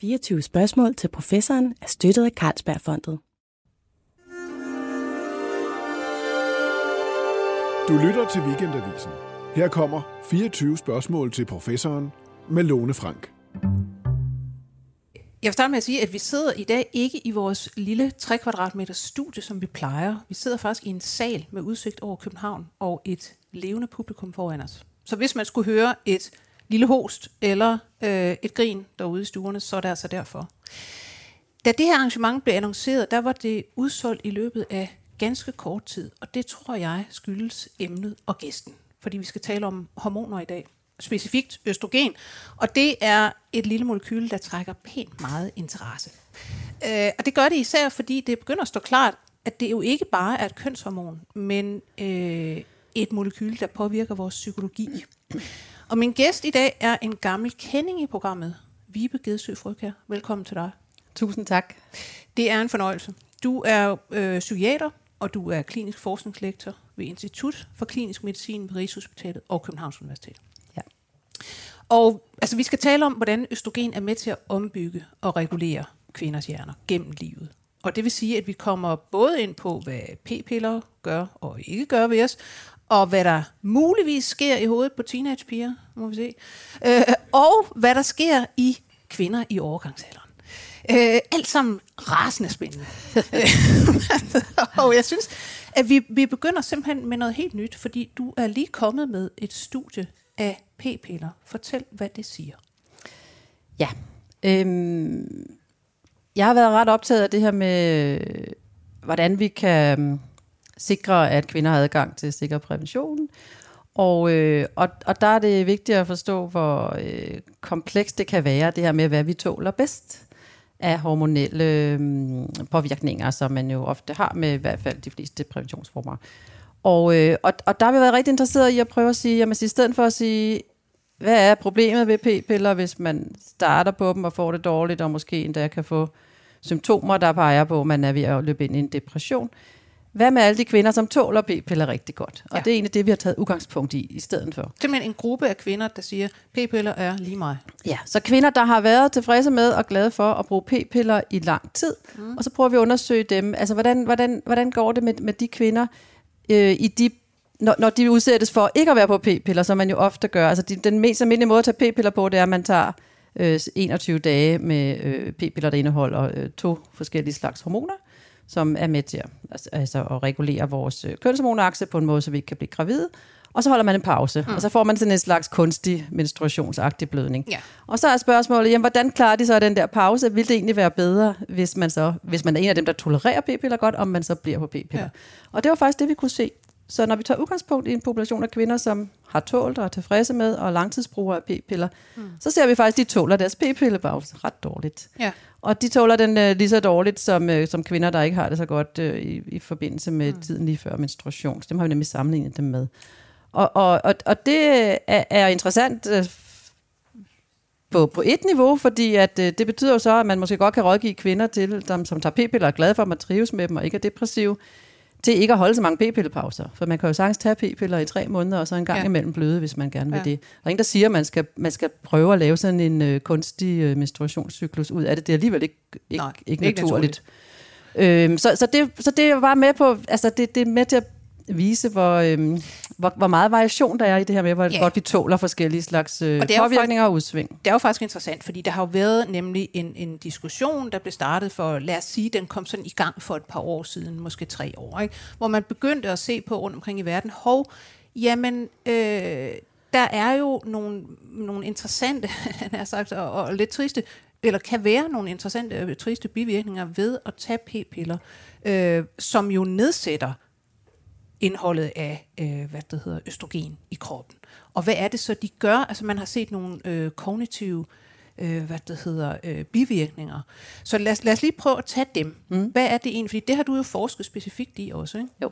24 spørgsmål til professoren er støttet af Carlsbergfondet. Du lytter til Weekendavisen. Her kommer 24 spørgsmål til professoren med Lone Frank. Jeg vil starte med at sige, at vi sidder i dag ikke i vores lille 3 kvadratmeter studie, som vi plejer. Vi sidder faktisk i en sal med udsigt over København og et levende publikum foran os. Så hvis man skulle høre et lille host eller øh, et grin derude i stuerne, så er det altså derfor. Da det her arrangement blev annonceret, der var det udsolgt i løbet af ganske kort tid, og det tror jeg skyldes emnet og gæsten, fordi vi skal tale om hormoner i dag specifikt østrogen, og det er et lille molekyle, der trækker pænt meget interesse. Øh, og det gør det især, fordi det begynder at stå klart, at det jo ikke bare er et kønshormon, men øh, et molekyle, der påvirker vores psykologi. Og min gæst i dag er en gammel kending i programmet, Vibe Gedsø Frøkær. Velkommen til dig. Tusind tak. Det er en fornøjelse. Du er øh, psykiater, og du er klinisk forskningslektor ved Institut for Klinisk Medicin ved Rigshospitalet og Københavns Universitet. Ja. Og altså, vi skal tale om, hvordan østrogen er med til at ombygge og regulere kvinders hjerner gennem livet. Og det vil sige, at vi kommer både ind på, hvad p-piller gør og ikke gør ved os, og hvad der muligvis sker i hovedet på teenagepiger, må vi se, øh, og hvad der sker i kvinder i overgangsalderen. Øh, alt sammen rasende spændende. og jeg synes, at vi, vi begynder simpelthen med noget helt nyt, fordi du er lige kommet med et studie af p-piller. Fortæl, hvad det siger. Ja. Øhm, jeg har været ret optaget af det her med, hvordan vi kan mm, sikre, at kvinder har adgang til sikker prævention. Og, øh, og, og der er det vigtigt at forstå, hvor øh, komplekst det kan være, det her med, hvad vi tåler bedst af hormonelle øh, påvirkninger, som man jo ofte har med i hvert fald de fleste præventionsformer. Og, øh, og, og der har vi været rigtig interesseret i at prøve at sige, jamen i stedet for at sige, hvad er problemet ved p-piller, hvis man starter på dem og får det dårligt, og måske endda kan få symptomer, der peger på, at man er ved at løbe ind i en depression. Hvad med alle de kvinder, som tåler p-piller rigtig godt? Og Ja. det er egentlig det, vi har taget udgangspunkt i i stedet for. Simpelthen en gruppe af kvinder, der siger, p-piller er lige mig. Ja, så kvinder, der har været tilfredse med og glade for at bruge p-piller i lang tid, mm. og så prøver vi at undersøge dem. Altså, hvordan, hvordan, hvordan går det med, med de kvinder, øh, i de, når, når de udsættes for ikke at være på p-piller, som man jo ofte gør. Altså, de, den mest almindelige måde at tage p-piller på, det er, at man tager øh, 21 dage med øh, p-piller, der indeholder øh, to forskellige slags hormoner, som er med til at, altså, altså at regulere vores øh, kønshormonakse på en måde, så vi ikke kan blive gravide. Og så holder man en pause, mm. og så får man sådan en slags kunstig menstruationsagtig blødning. Ja. Og så er spørgsmålet, jamen, hvordan klarer de så den der pause? Vil det egentlig være bedre, hvis man, så, hvis man er en af dem, der tolererer p-piller godt, om man så bliver på p-piller? Ja. Ja. Og det var faktisk det, vi kunne se. Så når vi tager udgangspunkt i en population af kvinder, som har tålt og er tilfredse med, og langtidsbrugere af p-piller, mm. så ser vi faktisk, at de tåler deres p-pillepause ret dårligt. Ja. Og de tåler den øh, lige så dårligt som, øh, som kvinder, der ikke har det så godt øh, i, i forbindelse med mm. tiden lige før menstruation. Så dem har vi nemlig sammenlignet dem med. Og, og, og, og det er, er interessant øh, på, på et niveau, fordi at, øh, det betyder jo så, at man måske godt kan rådgive kvinder til, dem, som tager p-piller og er glade for, at man trives med dem og ikke er depressive, til ikke at holde så mange p-pillepauser. For man kan jo sagtens tage p-piller i tre måneder, og så en gang Ja. imellem bløde, hvis man gerne vil Ja. det. Der er ingen, der siger, at man skal, man skal prøve at lave sådan en øh, kunstig øh, menstruationscyklus ud af det. Det er alligevel ikke, ikke, Nej, ikke, ikke naturligt. Øhm, så, så, det, så det er bare med på, altså det, det er med til at vise, hvor, øhm, hvor, hvor meget variation der er i det her med, hvor Ja. godt vi tåler forskellige slags øh, Og er påvirkninger og udsving. Det er jo faktisk interessant, fordi der har jo været nemlig en, en diskussion, der blev startet for, lad os sige, den kom sådan i gang for et par år siden, måske tre år, ikke? hvor man begyndte at se på rundt omkring i verden, hov, jamen, øh, der er jo nogle, nogle interessante, han har sagt, og, og lidt triste, eller kan være nogle interessante, øh, triste bivirkninger ved at tage p-piller, øh, som jo nedsætter indholdet af, øh, hvad det hedder, østrogen i kroppen. Og hvad er det så, de gør? Altså man har set nogle øh, kognitive øh, hvad det hedder, øh, bivirkninger. Så lad, os- lad os lige prøve at tage dem. Mm. Hvad er det egentlig? Fordi det har du jo forsket specifikt i også, ikke? Jo.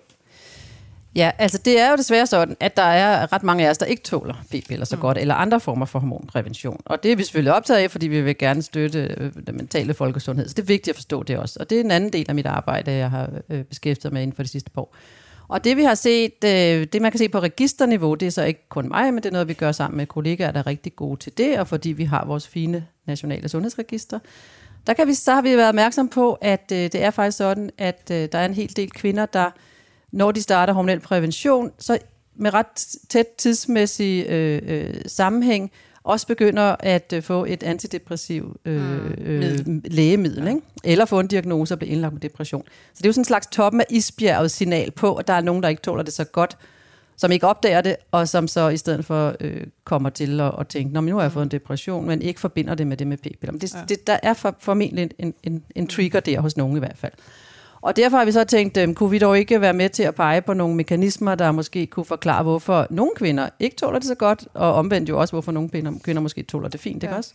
Ja, altså det er jo desværre sådan, at der er ret mange af os, der ikke tåler p-piller så mm. godt, eller andre former for hormonprævention. Og det er vi selvfølgelig optaget af, fordi vi vil gerne støtte øh, den mentale folkesundhed. Så det er vigtigt at forstå det også. Og det er en anden del af mit arbejde, jeg har øh, beskæftiget mig inden for de sidste par år. Og det vi har set, øh, det man kan se på registerniveau, det er så ikke kun mig, men det er noget, vi gør sammen med kollegaer, der er rigtig gode til det, og fordi vi har vores fine nationale sundhedsregister. Der kan vi, så har vi været opmærksom på, at øh, det er faktisk sådan, at øh, der er en hel del kvinder, der når de starter hormonel prævention, så med ret tæt tidsmæssig øh, øh, sammenhæng, også begynder at øh, få et antidepressiv øh, øh, lægemiddel, ja. ikke? eller få en diagnose og blive indlagt med depression. Så det er jo sådan en slags toppen af isbjerget signal på, at der er nogen, der ikke tåler det så godt, som ikke opdager det, og som så i stedet for øh, kommer til at, at tænke, Nå, men nu har jeg fået en depression, men ikke forbinder det med det med p-piller. Men det, ja. det, der er for, formentlig en, en, en trigger der hos nogen i hvert fald. Og derfor har vi så tænkt, øh, kunne vi dog ikke være med til at pege på nogle mekanismer, der måske kunne forklare, hvorfor nogle kvinder ikke tåler det så godt, og omvendt jo også, hvorfor nogle kvinder, kvinder måske tåler det fint, ja. ikke også?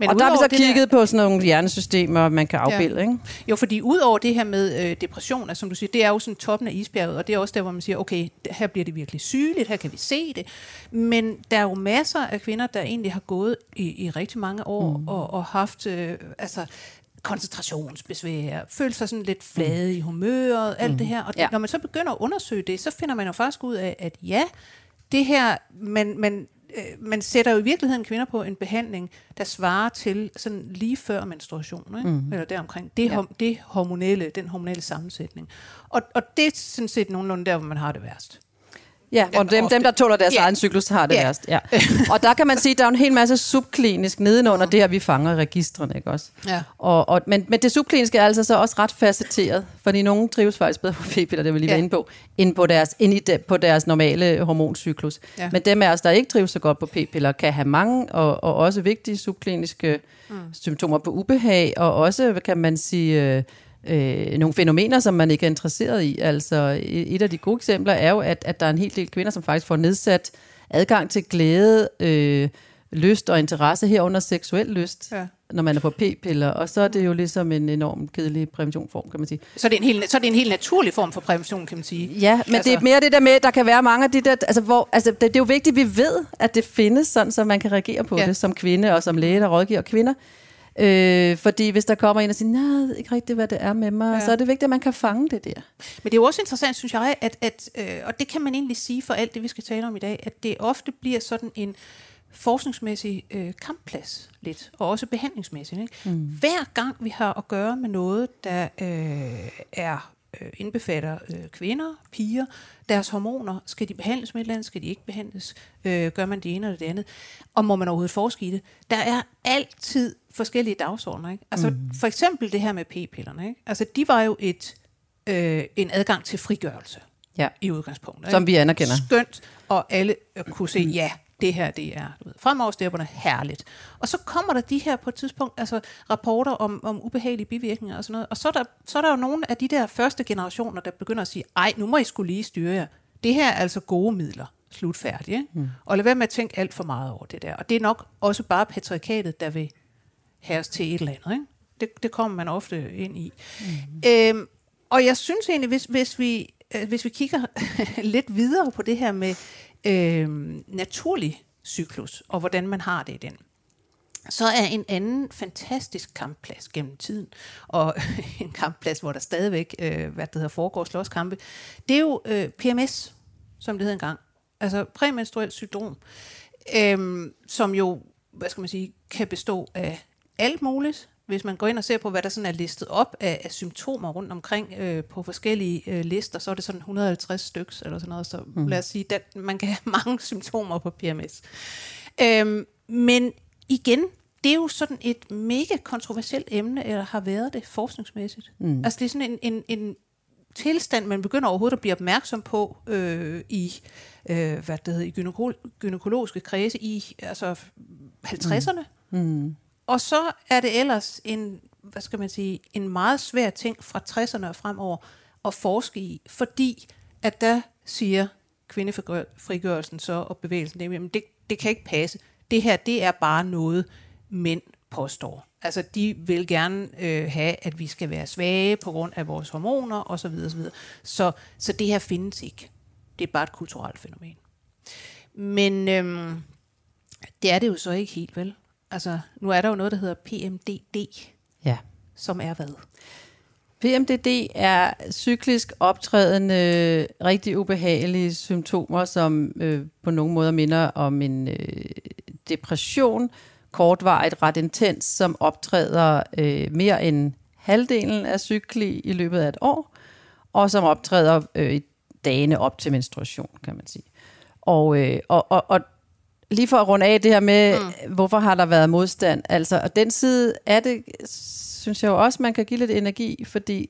Men og der har vi så kigget der... på sådan nogle hjernesystemer, man kan afbilde, ja. ikke? Jo, fordi udover det her med øh, depression, altså, som du siger, det er jo sådan toppen af isbjerget, og det er også der, hvor man siger, okay, her bliver det virkelig sygeligt, her kan vi se det. Men der er jo masser af kvinder, der egentlig har gået i, i rigtig mange år mm. og, og haft øh, altså, koncentrationsbesvær, føle sig sådan lidt flade mm. i humøret, alt mm. det her. Og ja. når man så begynder at undersøge det, så finder man jo faktisk ud af, at ja, det her, man, man, øh, man sætter jo i virkeligheden kvinder på en behandling, der svarer til sådan lige før menstruation, ikke? Mm. eller deromkring. Det, ja. det hormonelle, den hormonelle sammensætning. Og, og det er sådan set nogenlunde der, hvor man har det værst. Ja, og dem, dem, der tåler deres ja. egen cyklus, har det ja. værst. Ja. Og der kan man sige, at der er en hel masse subklinisk nedenunder det her, vi fanger registrene, ikke også? Ja. Og, og, men, men det subkliniske er altså så også ret facetteret, fordi nogen trives faktisk bedre på p-piller, det vil lige ja. være inde på, end på deres, end i de, på deres normale hormoncyklus. Ja. Men dem af os, der ikke trives så godt på p-piller, kan have mange og, og også vigtige subkliniske mm. symptomer på ubehag, og også, kan man sige... Øh, øh, nogle fænomener, som man ikke er interesseret i. Altså et af de gode eksempler er jo, at, at der er en hel del kvinder, som faktisk får nedsat adgang til glæde, øh, lyst og interesse herunder seksuel lyst, ja. når man er på p-piller. Og så er det jo ligesom en enorm kedelig præventionform, kan man sige. Så det er en helt, så er det en helt naturlig form for prævention, kan man sige? Ja, men altså. det er mere det der med, der kan være mange af de der... Altså, hvor, altså, det, det er jo vigtigt, at vi ved, at det findes sådan, så man kan reagere på ja. det som kvinde og som læge, der rådgiver kvinder. Øh, fordi hvis der kommer en og siger, nej, jeg ved ikke rigtigt, hvad det er med mig, ja. så er det vigtigt, at man kan fange det der. Men det er jo også interessant, synes jeg, at, at øh, og det kan man egentlig sige for alt det, vi skal tale om i dag, at det ofte bliver sådan en forskningsmæssig øh, kampplads lidt, og også behandlingsmæssigt. Ikke? Mm. Hver gang vi har at gøre med noget, der øh, er øh, indbefatter øh, kvinder, piger, deres hormoner, skal de behandles med et eller andet, skal de ikke behandles, øh, gør man det ene eller det andet, og må man overhovedet forske i det. Der er altid forskellige dagsordner. Ikke? Altså mm. for eksempel det her med p-pillerne. Ikke? Altså de var jo et øh, en adgang til frigørelse ja. i udgangspunktet. Som vi anerkender. Skønt, og alle øh, kunne se, ja, det her det er du ved, fremoverstepperne herligt. Og så kommer der de her på et tidspunkt, altså rapporter om, om ubehagelige bivirkninger og sådan noget, og så er, der, så er der jo nogle af de der første generationer, der begynder at sige, ej, nu må I skulle lige styre jer. Det her er altså gode midler slutfærdigt. Ikke? Mm. Og lad være med at tænke alt for meget over det der. Og det er nok også bare patriarkatet, der vil have os til et eller andet. Ikke? Det, det kommer man ofte ind i. Mm. Øhm, og jeg synes egentlig, hvis, hvis, vi, øh, hvis vi kigger lidt videre på det her med øh, naturlig cyklus, og hvordan man har det i den, så er en anden fantastisk kampplads gennem tiden, og en kampplads, hvor der stadigvæk øh, hvad det hedder, foregår slåskampe, det er jo øh, PMS, som det hed engang. Altså præmenstruel syndrom, øh, som jo, hvad skal man sige, kan bestå af alt muligt. Hvis man går ind og ser på, hvad der sådan er listet op af, af symptomer rundt omkring øh, på forskellige øh, lister, så er det sådan 150 stykker eller sådan noget. Så mm. lad os sige, at man kan have mange symptomer på PMS. Øhm, men igen, det er jo sådan et mega kontroversielt emne, eller har været det forskningsmæssigt. Mm. Altså det er sådan en, en, en tilstand, man begynder overhovedet at blive opmærksom på øh, i, øh, hvad det hedder, i gynækologiske kredse i altså 50'erne. Mm. Mm. Og så er det ellers en, hvad skal man sige, en meget svær ting fra 60'erne og fremover at forske i, fordi at der siger kvindefrigørelsen så og bevægelsen, det, det, det kan ikke passe. Det her, det er bare noget, mænd påstår. Altså, de vil gerne øh, have, at vi skal være svage på grund af vores hormoner osv. osv. Så, så det her findes ikke. Det er bare et kulturelt fænomen. Men øhm, det er det jo så ikke helt, vel? Altså, nu er der jo noget, der hedder PMDD. Ja. Som er hvad? PMDD er cyklisk optrædende, rigtig ubehagelige symptomer, som øh, på nogle måder minder om en øh, depression, kortvarigt, ret intens, som optræder øh, mere end halvdelen af cykli i løbet af et år, og som optræder øh, i dagene op til menstruation, kan man sige. Og, øh, og, og, og lige for at runde af det her med, mm. hvorfor har der været modstand, altså, og den side af det, synes jeg jo også, man kan give lidt energi, fordi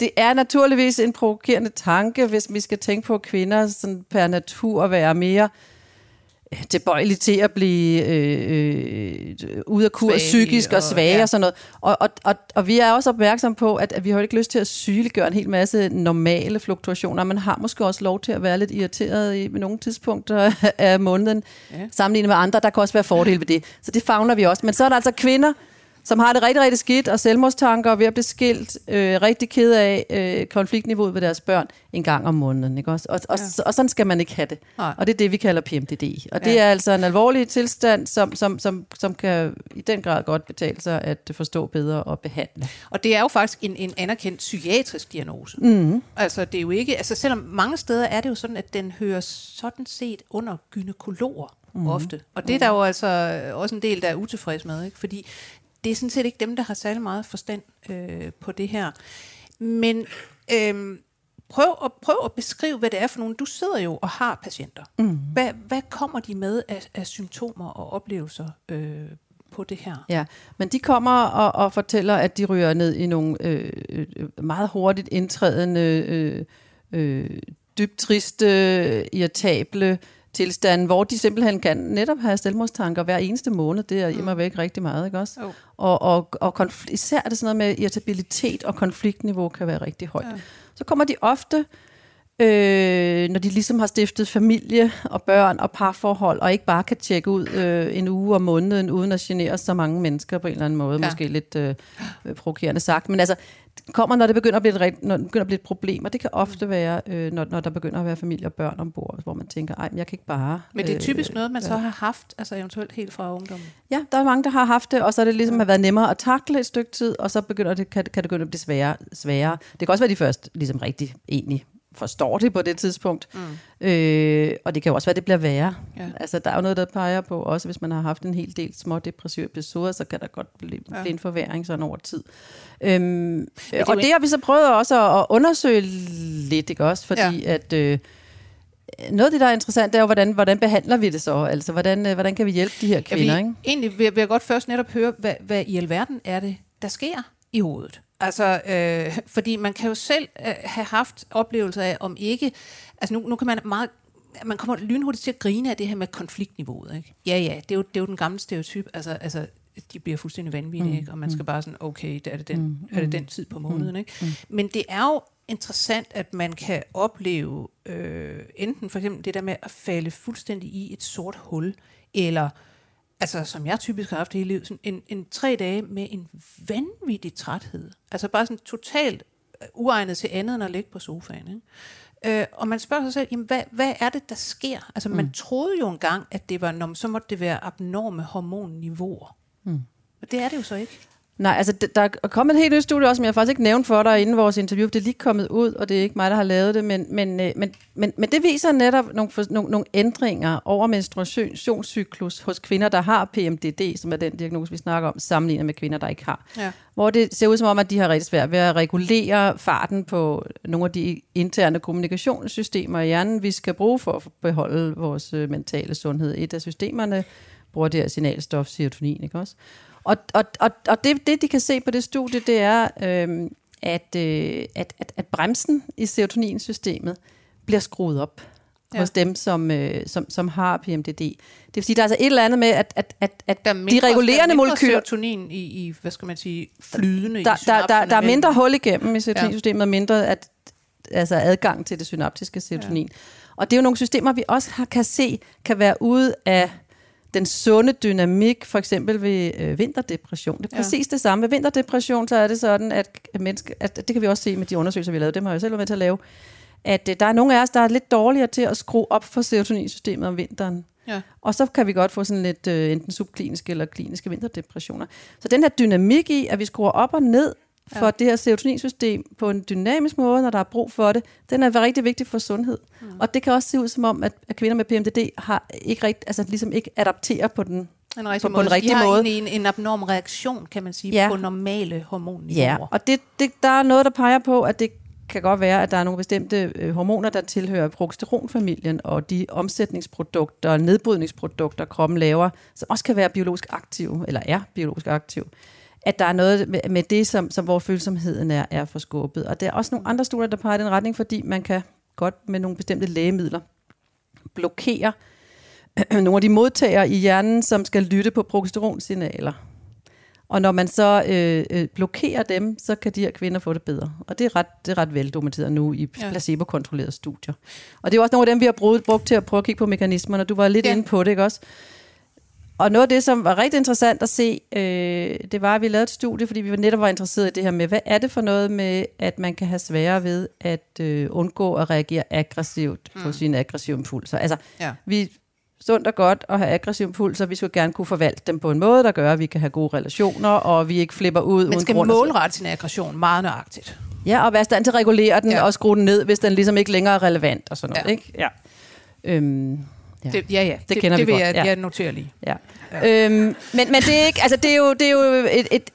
det er naturligvis en provokerende tanke, hvis vi skal tænke på kvinder sådan per natur at være mere tilbøjelige til at blive øh, øh, ude af kurs psykisk og, og svage ja. og sådan noget. Og, og, og, og vi er også opmærksomme på, at, at vi har ikke lyst til at sygeliggøre en hel masse normale fluktuationer. Man har måske også lov til at være lidt irriteret i med nogle tidspunkter af måneden, ja. sammenlignet med andre. Der kan også være fordele ved det. Så det fagner vi også. Men så er der altså kvinder, som har det rigtig, rigtig skidt, og selvmordstanker, og ved at blive skilt, øh, rigtig ked af øh, konfliktniveauet ved deres børn en gang om måneden. Ikke også? Og, og, ja. og, og sådan skal man ikke have det. Nej. Og det er det, vi kalder PMDD. Og ja. det er altså en alvorlig tilstand, som, som, som, som kan i den grad godt betale sig at forstå bedre og behandle. Og det er jo faktisk en, en anerkendt psykiatrisk diagnose. Mm. Altså det er jo ikke, altså selvom mange steder er det jo sådan, at den hører sådan set under gynekologer mm. ofte. Og det er der jo altså også en del, der er utilfreds med, ikke? fordi det er sådan set ikke dem, der har særlig meget forstand øh, på det her. Men øh, prøv, at, prøv at beskrive, hvad det er for nogle. Du sidder jo og har patienter. Mm. Hvad, hvad kommer de med af, af symptomer og oplevelser øh, på det her? Ja, men de kommer og, og fortæller, at de ryger ned i nogle øh, øh meget hurtigt indtrædende, øh, øh, dybt triste, irritable tilstanden, hvor de simpelthen kan netop have selvmordstanker hver eneste måned. Det er hjemme mm. væk rigtig meget, ikke også? Oh. Og, og, og konfl- især er det sådan noget med irritabilitet og konfliktniveau kan være rigtig højt. Ja. Så kommer de ofte, øh, når de ligesom har stiftet familie og børn og parforhold, og ikke bare kan tjekke ud øh, en uge om måneden, uden at genere så mange mennesker på en eller anden måde. Ja. Måske lidt øh, provokerende sagt. Men altså, kommer, når det begynder at blive et, når det begynder at blive et problem, og det kan ofte være, øh, når, når der begynder at være familie og børn ombord, hvor man tænker, ej, jeg kan ikke bare... Men det er typisk øh, noget, man så har haft, altså eventuelt helt fra ungdommen? Ja, der er mange, der har haft det, og så er det ligesom har været nemmere at takle et stykke tid, og så begynder det, kan, kan det begynde at blive sværere. sværere. Det kan også være, de først ligesom rigtig egentlig forstår det på det tidspunkt. Mm. Øh, og det kan jo også være, at det bliver værre. Ja. Altså, der er jo noget, der peger på, også hvis man har haft en hel del små depressive episoder, så kan der godt blive, ja. blive en forværing sådan over tid. Øhm, det og det har vi så prøvet også at undersøge lidt, ikke også? Fordi ja. at... Øh, noget af det, der er interessant, det er jo, hvordan, hvordan behandler vi det så? Altså, hvordan, øh, hvordan kan vi hjælpe de her kvinder? Ja, vi, ikke? Egentlig vil, vil jeg godt først netop høre, hvad, hvad i alverden er det, der sker i hovedet? Altså, øh, fordi man kan jo selv øh, have haft oplevelser af, om ikke... Altså, nu, nu kan man meget man kommer lynhurtigt til at grine af det her med konfliktniveauet. Ikke? Ja, ja, det er, jo, det er jo den gamle stereotyp. Altså, altså de bliver fuldstændig vanvittige, mm. ikke? og man skal mm. bare sådan, okay, er det den, mm. er det den tid på måneden. Mm. Ikke? Mm. Men det er jo interessant, at man kan opleve øh, enten for eksempel det der med at falde fuldstændig i et sort hul, eller altså som jeg typisk har haft hele livet, sådan en, en tre dage med en vanvittig træthed. Altså bare sådan totalt øh, uegnet til andet end at ligge på sofaen. Ikke? Øh, og man spørger sig selv, jamen, hvad, hvad er det, der sker? Altså mm. man troede jo engang, at det var, når, så måtte det være abnorme hormonniveauer. Mm. Og det er det jo så ikke. Nej, altså der er kommet et helt nyt studie også, som jeg faktisk ikke nævnte for dig inden vores interview. Det er lige kommet ud, og det er ikke mig, der har lavet det, men, men, øh, men, men, men det viser netop nogle, nogle, nogle ændringer over menstruationscyklus hos kvinder, der har PMDD, som er den diagnose, vi snakker om, sammenlignet med kvinder, der ikke har. Ja. Hvor det ser ud som om, at de har rigtig svært ved at regulere farten på nogle af de interne kommunikationssystemer i hjernen, vi skal bruge for at beholde vores øh, mentale sundhed. Et af systemerne bruger det her signalstof serotonin, ikke også? Og, og, og, og det, det, de kan se på det studie, det er, øh, at, øh, at, at, at bremsen i serotoninsystemet bliver skruet op ja. hos dem, som, øh, som, som har PMDD. Det vil sige, der er altså et eller andet med, at, at, at, at der er mindre, de regulerende molekyler... serotonin i, i, hvad skal man sige, flydende der, i der, der, der er mindre hul igennem i serotoninsystemet, og mindre at, altså adgang til det synaptiske serotonin. Ja. Og det er jo nogle systemer, vi også har, kan se, kan være ude af den sunde dynamik, for eksempel ved øh, vinterdepression. Det er præcis ja. det samme. Ved vinterdepression, så er det sådan, at, menneske, at det kan vi også se med de undersøgelser, vi har lavet, dem har jeg selv været med til at lave, at øh, der er nogle af os, der er lidt dårligere til at skrue op for serotoninsystemet om vinteren. Ja. Og så kan vi godt få sådan lidt øh, enten subkliniske eller kliniske vinterdepressioner. Så den her dynamik i, at vi skruer op og ned for det her serotoninsystem på en dynamisk måde, når der er brug for det, den er rigtig vigtig for sundhed. Mm. Og det kan også se ud som om, at, at kvinder med PMDD har ikke rigt, altså ligesom ikke adapterer på den En rigtig på, måde. på en rigtig de har måde. En, en abnorm reaktion, kan man sige, Ja. ja. på normale hormonniveauer. Ja, og det, det, der er noget, der peger på, at det kan godt være, at der er nogle bestemte øh, hormoner, der tilhører progesteronfamilien, og de omsætningsprodukter og nedbrydningsprodukter, kroppen laver, som også kan være biologisk aktive, eller er biologisk aktiv, at der er noget med, med det, som, som hvor følsomheden er, er forskubbet. Og der er også nogle andre studier, der peger i den retning, fordi man kan godt med nogle bestemte lægemidler blokere nogle af de modtagere i hjernen, som skal lytte på progesteronsignaler. Og når man så øh, øh, blokerer dem, så kan de her kvinder få det bedre. Og det er ret, det er ret veldokumenteret nu i Ja. placebo-kontrollerede studier. Og det er også nogle af dem, vi har brugt, brugt til at prøve at kigge på mekanismerne. Du var lidt. Ja. inde på det, ikke også? Og noget af det, som var rigtig interessant at se, øh, det var, at vi lavede et studie, fordi vi netop var interesseret i det her med, hvad er det for noget med, at man kan have sværere ved at øh, undgå at reagere aggressivt på sine aggressive impulser. Altså, Ja. vi sundt og godt at have aggressive impulser. Vi skulle gerne kunne forvalte dem på en måde, der gør, at vi kan have gode relationer, og vi ikke flipper ud Man uden skal målrette sin aggression meget nøjagtigt. Ja, og være i stand til at regulere den. Ja. og skrue den ned, hvis den ligesom ikke længere er relevant og sådan noget. Ja. Ikke? Ja. Øhm, ja. Ja. Det, ja, ja. Det, kender det vi vil godt, jeg, ja. jeg noterer lige. Ja. Øhm, men, men det er ikke, altså det er jo, det er jo et, et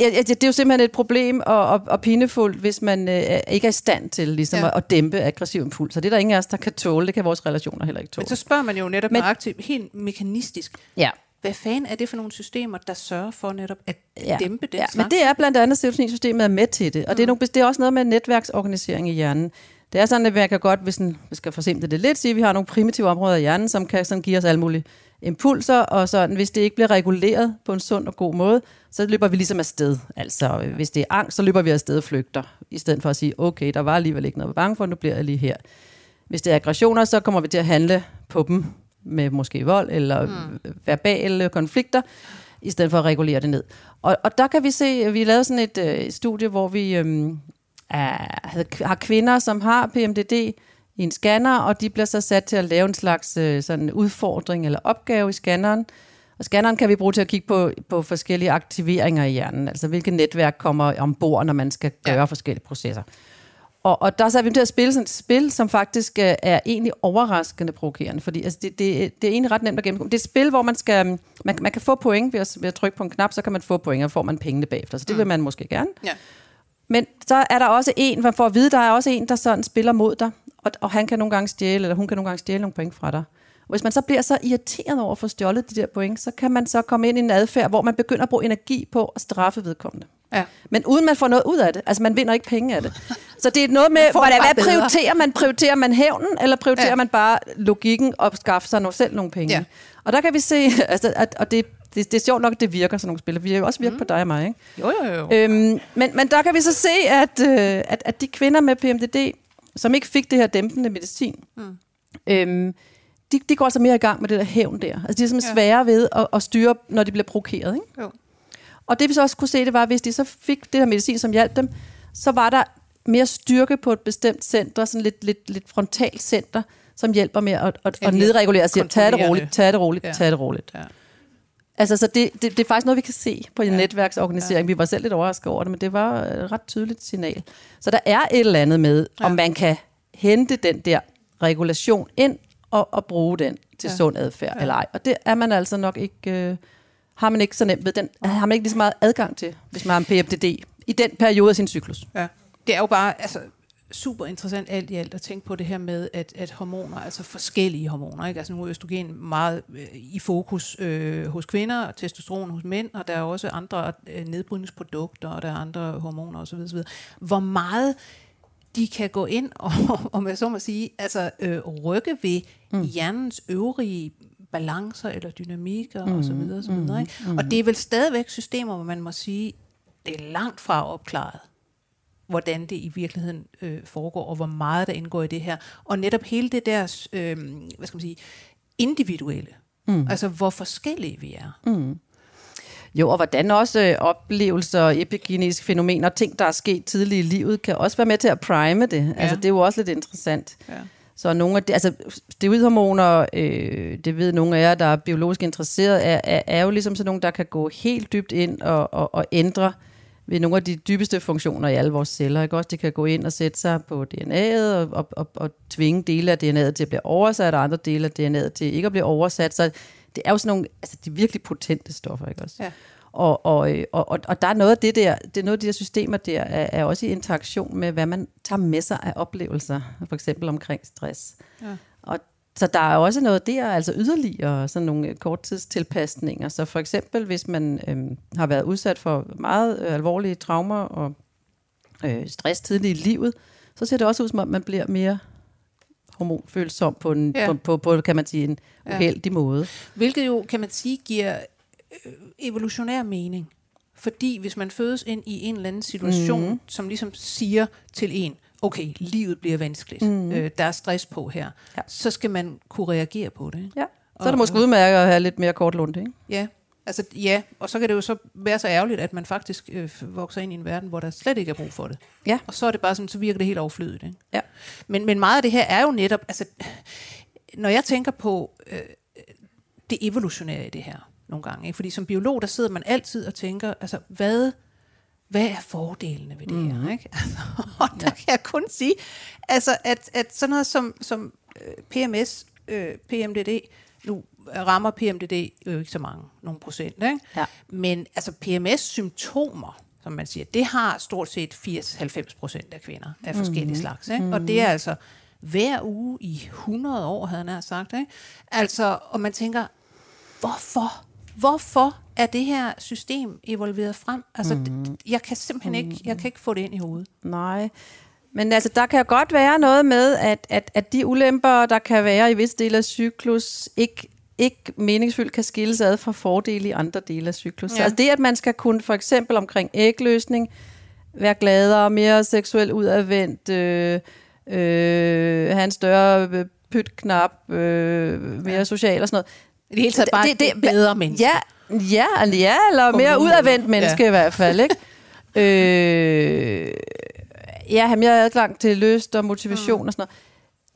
Ja, ja, det det er jo simpelthen et problem og, og, og pinefuldt, hvis man øh, ikke er i stand til ligesom ja. Ja. at, at dæmpe aggressiv impuls. Og det er der ingen af os, der kan tåle. Det kan vores relationer heller ikke tåle. Men så spørger man jo netop Men- nøjagtigt, helt mekanistisk, ja. hvad fanden er det for nogle systemer, der sørger for netop at Ja. dæmpe den ja, slags? men det er blandt andet, serotoninsystemet er med til det. Og det, er nogle, det er også noget med netværksorganisering i hjernen. Det er sådan, at man kan godt, hvis en, vi skal forsimple det lidt, sige, at vi har nogle primitive områder i hjernen, som kan sådan give os alle mulige impulser, og sådan, hvis det ikke bliver reguleret på en sund og god måde, så løber vi ligesom afsted. Altså, øh, hvis det er angst, så løber vi afsted og flygter, i stedet for at sige, okay, der var alligevel ikke noget at bange for, nu bliver jeg lige her. Hvis det er aggressioner, så kommer vi til at handle på dem med måske vold eller mm. verbale konflikter, i stedet for at regulere det ned. Og, og der kan vi se, vi lavede sådan et øh, studie, hvor vi er, havde, har kvinder, som har PMDD i en scanner, og de bliver så sat til at lave en slags øh, sådan udfordring eller opgave i scanneren. Og scanneren kan vi bruge til at kigge på, på forskellige aktiveringer i hjernen, altså hvilke netværk kommer ombord, når man skal gøre ja. Forskellige processer. Og, og der satte vi dem til at spille sådan et spil, som faktisk øh, er egentlig overraskende provokerende, fordi altså, det, det, det er egentlig ret nemt at gennemgå. Det er et spil, hvor man, skal, man, man kan få point ved at, ved at trykke på en knap, så kan man få point, og får man pengene bagefter. Så det vil man måske gerne. Ja. Men så er der også en, man får at vide, der er også en, der sådan spiller mod dig, og, og han kan nogle gange stjæle, eller hun kan nogle gange stjæle nogle point fra dig. Hvis man så bliver så irriteret over at få stjålet de der point, så kan man så komme ind i en adfærd, hvor man begynder at bruge energi på at straffe vedkommende. Ja. Men uden man får noget ud af det. Altså man vinder ikke penge af det. Så det er noget med, hvordan, hvad bedre. prioriterer man? Prioriterer man hævnen, eller prioriterer ja. Man bare logikken og skaffe sig selv nogle penge? Ja. Og der kan vi se, altså, at, og det, det, det er sjovt nok, at det virker sådan nogle spil. Vi har jo også virket mm. på dig og mig, ikke? Jo, jo, jo. Øhm, men, men der kan vi så se, at, øh, at, at de kvinder med PMDD, som ikke fik det her dæmpende medicin, mm. øhm, de, de går altså mere i gang med det der hævn der. Altså de er simpelthen ja. Svære ved at, at styre, når de bliver provokeret. Ikke? jo. Og det vi så også kunne se, det var, at hvis de så fik det her medicin, som hjalp dem, så var der mere styrke på et bestemt center, sådan lidt, lidt, lidt frontalt center, som hjælper med at, at, at nedregulere og siger, tag det roligt, tag det roligt, Ja. tag det roligt. Ja. Altså, så det, det, det er faktisk noget, vi kan se på en ja. netværksorganisering. Ja. Vi var selv lidt overrasket over det, men det var et ret tydeligt signal. Så der er et eller andet med, ja. om man kan hente den der regulation ind og, og bruge den til ja. Sund adfærd ja. eller ej. Og det er man altså nok ikke, øh, har man ikke så nemt ved. Den har man ikke lige så meget adgang til, hvis man har en PFDD i den periode af sin cyklus. Ja. Det er jo bare altså, super interessant alt i alt at tænke på det her med, at, at hormoner, altså forskellige hormoner, ikke? altså nu er østrogen meget øh, i fokus øh, hos kvinder, og testosteron hos mænd, og der er også andre øh, nedbrydningsprodukter, og der er andre hormoner osv. osv. Hvor meget de kan gå ind og, om jeg så må sige, altså øh, rykke ved mm. hjernens øvrige balancer eller dynamikker mm. og så videre, og så videre. Ikke? Mm. Og det er vel stadigvæk systemer, hvor man må sige, det er langt fra opklaret hvordan det i virkeligheden øh, foregår, og hvor meget der indgår i det her. Og netop hele det der, øh, hvad skal man sige, individuelle. Mm. Altså, hvor forskellige vi er. Mm. Jo, og hvordan også øh, oplevelser, epigenetiske fænomener, ting, der er sket tidligt i livet, kan også være med til at prime det. Ja. Altså, det er jo også lidt interessant. Ja. Så nogle af det, altså steroidhormoner, øh, det ved nogle af jer, der er biologisk interesseret, er, er, er jo ligesom sådan nogle, der kan gå helt dybt ind og, og, og ændre ved nogle af de dybeste funktioner i alle vores celler. Ikke? Også det kan gå ind og sætte sig på DNA'et og, og, og, og tvinge dele af DNA'et til at blive oversat, og andre dele af DNA'et til ikke at blive oversat. Så det er jo sådan nogle, altså de virkelig potente stoffer, ikke også? Ja. Og, og, og, og, og der er noget af det der, det er noget af de der systemer der, er, er også i interaktion med, hvad man tager med sig af oplevelser, for eksempel omkring stress. Ja. Og så der er også noget der, altså yderligere sådan nogle korttidstilpasninger. Så for eksempel, hvis man øhm, har været udsat for meget øh, alvorlige traumer og øh, stress tidligt i livet, så ser det også ud som om, man bliver mere hormonfølsom på, en, Ja. ja. på, på, på, kan man sige, en Ja. uheldig måde. Hvilket jo, kan man sige, giver øh, evolutionær mening. Fordi hvis man fødes ind i en eller anden situation, mm. som ligesom siger til en, okay, livet bliver vanskeligt, mm. øh, der er stress på her, Ja. så skal man kunne reagere på det. Ikke? Ja. Så er det måske udmærket at have lidt mere kort lunde, ikke? Ja, altså ja, og så kan det jo så være så ærgerligt, at man faktisk øh, vokser ind i en verden, hvor der slet ikke er brug for det. Ja. Og så er det bare sådan, så virker det helt overflødigt. Ikke? Ja. Men, men meget af det her er jo netop, altså, når jeg tænker på øh, det evolutionære i det her nogle gange, ikke? fordi som biolog, der sidder man altid og tænker, altså, hvad, hvad er fordelene ved det mm. her? Ikke? Altså, og der kan jeg kun sige, altså, at, at sådan noget som, som øh, PMS, øh, PMDD, nu rammer PMDD jo ikke så mange, nogle procent, ikke? Ja. men altså PMS-symptomer, som man siger, det har stort set 80-90 procent af kvinder af forskellige mm. slags. Ikke? Og det er altså hver uge i 100 år, havde han sagt. Ikke? Altså, og man tænker, hvorfor? Hvorfor er det her system evolveret frem? Altså, mm. jeg kan simpelthen ikke, jeg kan ikke få det ind i hovedet. Nej. Men altså, der kan godt være noget med, at, at, at de ulemper, der kan være i visse dele af cyklus, ikke, ikke meningsfyldt kan skilles ad fra fordele i andre dele af cyklus. Ja. Ja. Altså det, at man skal kunne for eksempel omkring ægløsning, være gladere, mere seksuelt udadvendt, øh, øh, have en større øh, pytknap, øh, mere ja. social og sådan noget. Det hele taget bare det, det, bedre menneske. Ja, ja, ja eller mere udadvendt menneske ja. i hvert fald, ikke? øh, ja, have mere adgang til lyst og motivation mm. og sådan noget.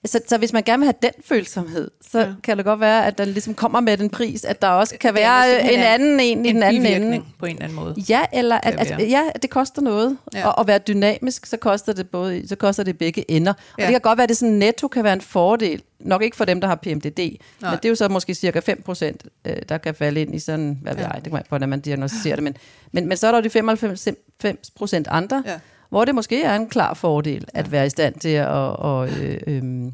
Så, så hvis man gerne vil have den følsomhed, så ja. kan det godt være, at den ligesom kommer med den pris, at der også kan være simpelthen en anden en i en den anden ende. på en eller anden måde. Ja, eller Kan at, at, ja, det koster noget. Ja. Ja. Og at være dynamisk, så koster det både så koster det begge ender. Og Ja. det kan godt være, at det sådan netto kan være en fordel. Nok ikke for dem, der har PMDD, Nej. Men det er jo så måske cirka 5 procent, øh, der kan falde ind i sådan, hvad ved Ja. jeg, det kommer an på, hvordan man diagnostiserer det. Men, men, men så er der jo de 95 procent andre, Ja. Hvor det måske er en klar fordel at være i stand til at og, øh, øh,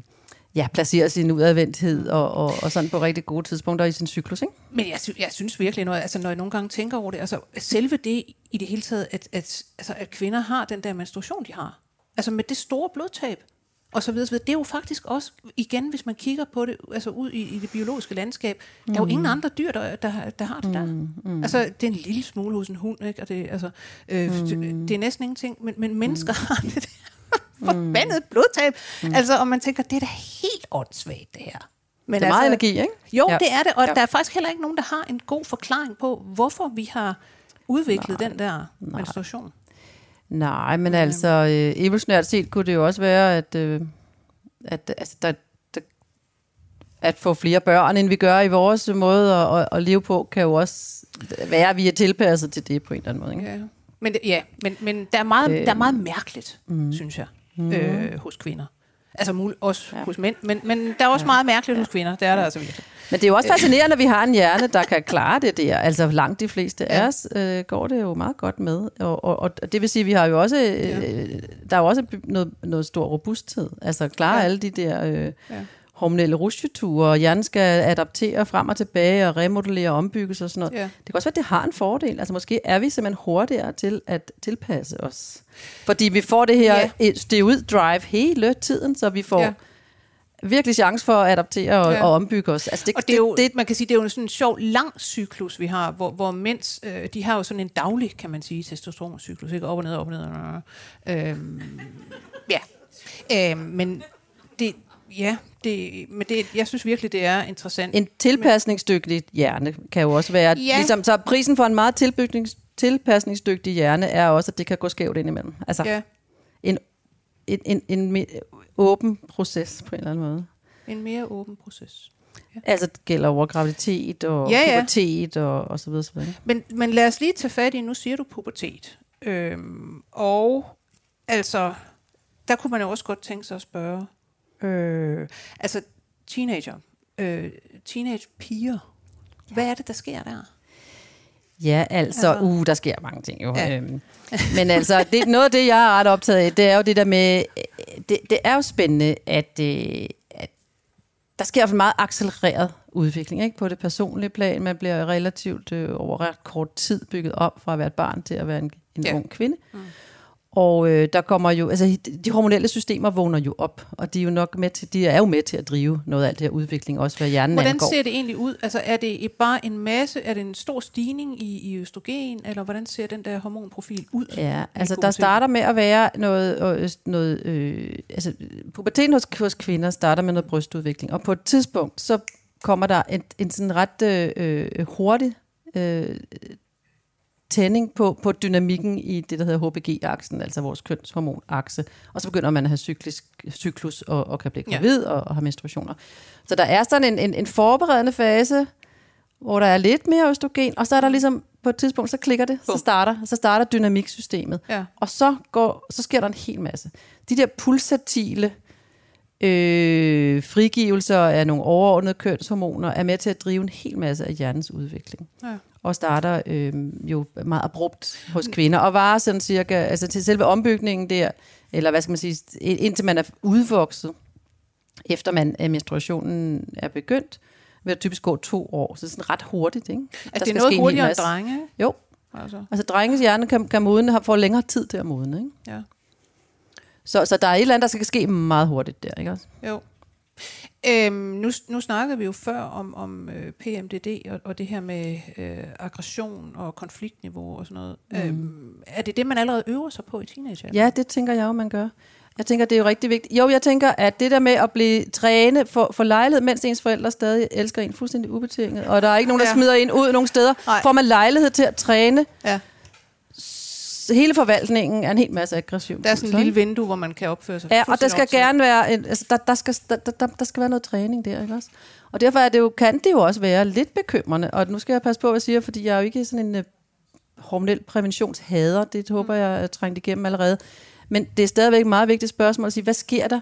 ja, placere sin udadvendthed og, og, og sådan på rigtig gode tidspunkter i sin cyklus. Ikke? Men jeg, sy- jeg synes virkelig, når, altså, når jeg nogle gange tænker over det, altså selve det i det hele taget, at, at, altså, at kvinder har den der menstruation, de har. Altså med det store blodtab, og så videre, så videre. Det er jo faktisk også, igen, hvis man kigger på det, altså ud i, i det biologiske landskab, mm. der er jo ingen andre dyr, der, der, der har det der. Mm, mm. Altså, det er en lille smule hos en hund, ikke? Og det, altså, øh, mm. det, det er næsten ingenting, men, men mennesker mm. har det der forbandet blodtab. Mm. Altså, og man tænker, det er da helt åndssvagt, det her. Men Det er meget energi, ikke? Jo, Ja. det er det, og ja. der er faktisk heller ikke nogen, der har en god forklaring på, hvorfor vi har udviklet nej, den der nej. menstruation. Nej, men altså, øh, evolutionært set kunne det jo også være, at, øh, at, altså, der, der, at få flere børn, end vi gør i vores måde at, at, at leve på, kan jo også være, at vi er tilpasset til det på en eller anden måde. Ikke? Ja. Men, ja, men, men der, er meget, Øh. der er meget mærkeligt, mm. synes jeg, øh, hos kvinder. Altså mul- også ja. hos mænd, men, men der er også ja. meget mærkeligt hos kvinder. Det er der altså virkelig. Men det er jo også fascinerende, at vi har en hjerne, der kan klare det der. Altså langt de fleste Ja. af os øh, går det jo meget godt med. Og, og, og det vil sige, at vi har jo også, øh, der er jo også noget, noget stor robusthed. Altså klare ja. Ja. alle de der øh, ja. Ja. hormonelle rusjeture, og hjernen skal adaptere frem og tilbage og remodellere og ombygges og sådan noget. Ja. Det kan også være, at det har en fordel. Altså måske er vi simpelthen hurtigere til at tilpasse os. Fordi vi får det her Ja. ja. ud drive hele tiden, så vi får ja. Virkelig chance for at adaptere og, ja. Og ombygge os. Altså det, Og det er jo, det, man kan sige, det er jo sådan en sjov, lang cyklus, vi har, hvor, hvor mænds, øh, de har jo sådan en daglig, kan man sige, testosteroncyklus, ikke? Op og ned, op og ned. Øh, øhm, ja. Øh, men det, ja, det, men det, jeg synes virkelig, det er interessant. En tilpasningsdygtig hjerne kan jo også være... Ja. Ligesom, så prisen for en meget tilbyggnings, tilpasningsdygtig hjerne er også, at det kan gå skævt indimellem. Altså Ja, en, en, en, en me- åben proces på en eller anden måde. en mere åben proces. Altså det gælder over graviditet og Ja, ja. pubertet og, og så videre. Så videre. Men, men lad os lige tage fat i, nu siger du pubertet. Øhm, og altså, der kunne man jo også godt tænke sig at spørge, øh, altså teenager, øh, teenage piger, hvad er det, der sker der? Ja, altså, Altså- uh, der sker mange ting jo. Ja. Øhm, men altså, det, noget af det, jeg er ret optaget af, det er jo det der med, øh, det, det er jo spændende, at, øh, at der sker fald meget accelereret udvikling ikke? på det personlige plan. Man bliver relativt øh, over ret kort tid bygget op fra at være et barn til at være en, en ja. ung kvinde. Mm. Og øh, der kommer jo, altså de hormonelle systemer vågner jo op, og de er jo nok med til, de er jo med til at drive noget af alt det her udvikling, også hvad hjernen Hvordan angår. ser det egentlig ud? Altså er det bare en masse, er det en stor stigning i, i østrogen, eller hvordan ser den der hormonprofil ud? Ja, altså der starter med at være noget, øh, noget øh, altså puberteten hos, hos kvinder starter med noget brystudvikling, og på et tidspunkt, så kommer der en, en sådan ret øh, øh, hurtig øh, tænding på, på dynamikken i det, der hedder HPG-aksen, altså vores kønshormonakse, og så begynder man at have cyklisk, cyklus og, og kan blive Ja. gravid og, og have menstruationer. Så der er sådan en, en, en forberedende fase, hvor der er lidt mere østrogen, og så er der ligesom på et tidspunkt, så klikker det, så starter, så starter dynamiksystemet. Ja. Og så, går, så sker der en hel masse. De der pulsatile øh, frigivelser af nogle overordnede kønshormoner er med til at drive en hel masse af hjernens udvikling. Ja. Og starter øh, jo meget abrupt hos kvinder, og varer sådan cirka, altså til selve ombygningen der, eller hvad skal man sige, indtil man er udvokset, efter man øh, menstruationen er begyndt, vil det typisk gå to år, så sådan ret hurtigt, ikke? Der Altså det er skal noget hurtigere end drenge? Jo, Altså, altså drenges hjerne kan, kan modne, får længere tid til at modne, ikke? ja. Så, så der er et eller andet, der skal ske meget hurtigt der, ikke også? Jo. Øhm, nu, nu snakkede vi jo før om, om øh, PMDD og, og det her med øh, aggression og konfliktniveau og sådan noget. Mm. Øhm, er det det, man allerede øver sig på i teenager? Ja, det tænker jeg jo, man gør. Jeg tænker, det er jo rigtig vigtigt. Jo, jeg tænker, at det der med at blive træne for, for lejlighed, mens ens forældre stadig elsker en fuldstændig ubetinget, og der er ikke nogen, der Ja. smider en ud nogle steder, Nej. får man lejlighed til at træne. ja. Hele forvaltningen er en hel masse aggression. Der er sådan et lille vindue, hvor man kan opføre sig Ja, og der skal gerne være, en, altså der, der, skal, der, der, der skal være noget træning der, ikke også? Og derfor er det jo, kan det jo også være lidt bekymrende, og nu skal jeg passe på, hvad jeg siger, fordi jeg er jo ikke sådan en uh, hormonel præventionshader, det håber jeg er trængt igennem allerede. Men det er stadigvæk et meget vigtigt spørgsmål at sige, hvad sker der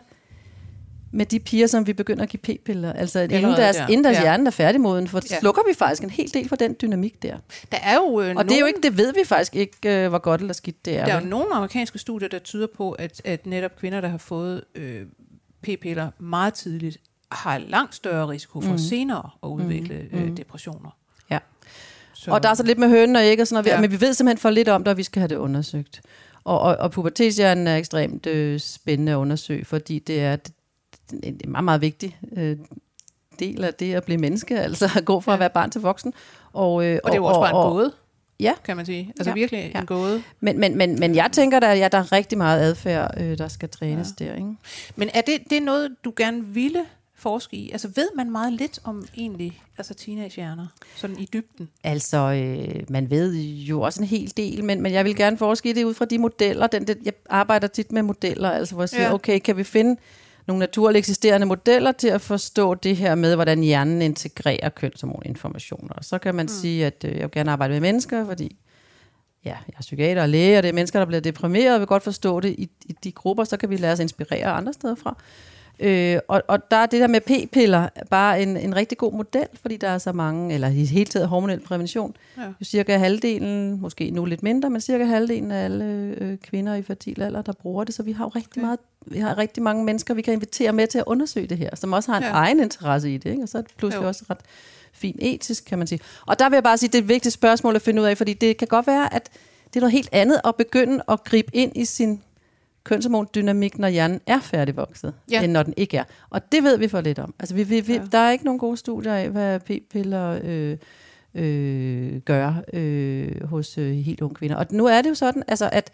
med de piger, som vi begynder at give p-piller? Altså inden deres, der. inden deres Ja. hjerne er færdigmoden, for Ja. slukker vi faktisk en hel del for den dynamik der. Der er jo, øh, Og nogen, det er jo ikke, det ved vi faktisk ikke, uh, hvor godt eller skidt det er. der er jo nogle amerikanske studier, der tyder på, at, at netop kvinder, der har fået øh, p-piller meget tidligt, har langt større risiko for mm. senere at udvikle mm. øh, depressioner. Ja. Så, Og der er så lidt med hønen og æg og sådan noget, Ja. men vi ved simpelthen for lidt om det, og vi skal have det undersøgt. Og, og, og pubertetshjernen er ekstremt øh, spændende at undersøge, fordi det er en meget, meget vigtig øh, del af det at blive menneske, altså at gå fra Ja. at være barn til voksen. Og, øh, og det er jo også bare en gåde, Ja, kan man sige. Altså Ja. virkelig Ja. en gåde. men, men, men, men jeg tænker, at ja, der er rigtig meget adfærd, øh, der skal trænes ja. der. Ikke? Men er det, det er noget, du gerne ville forske i? Altså ved man meget lidt om egentlig altså teenagehjerner, sådan i dybden? Altså, øh, man ved jo også en hel del, men, men jeg vil gerne forske i det ud fra de modeller. Den, den, jeg arbejder tit med modeller, altså hvor jeg siger, ja. okay, kan vi finde nogle naturligt eksisterende modeller til at forstå det her med, hvordan hjernen integrerer kønshormoninformationer. Og så kan man mm. sige, at øh, jeg vil gerne arbejde med mennesker, fordi ja, jeg er psykiater og læge, og det er mennesker, der bliver deprimeret, og vil godt forstå det i, i de grupper, så kan vi lade os inspirere andre steder fra. Øh, og, og der er det der med p-piller bare en, en rigtig god model, fordi der er så mange, eller i hele taget hormonel prævention. Ja. Jo cirka halvdelen, måske nu lidt mindre, men cirka halvdelen af alle øh, kvinder i fertil alder, der bruger det. Så vi har jo rigtig, Okay. meget, vi har rigtig mange mennesker, vi kan invitere med til at undersøge det her, som også har en Ja. egen interesse i det. Ikke? Og så er det pludselig jo. også ret fint etisk, kan man sige. Og der vil jeg bare sige, det er et vigtigt spørgsmål at finde ud af, fordi det kan godt være, at det er noget helt andet at begynde at gribe ind i sin kønshormondynamik, når hjernen er færdigvokset, Ja. end når den ikke er. Og det ved vi for lidt om. Altså, vi, vi, vi, Ja. ja. Der er ikke nogen gode studier af, hvad p-piller øh, øh, gør øh, hos øh, helt unge kvinder. Og nu er det jo sådan, altså, at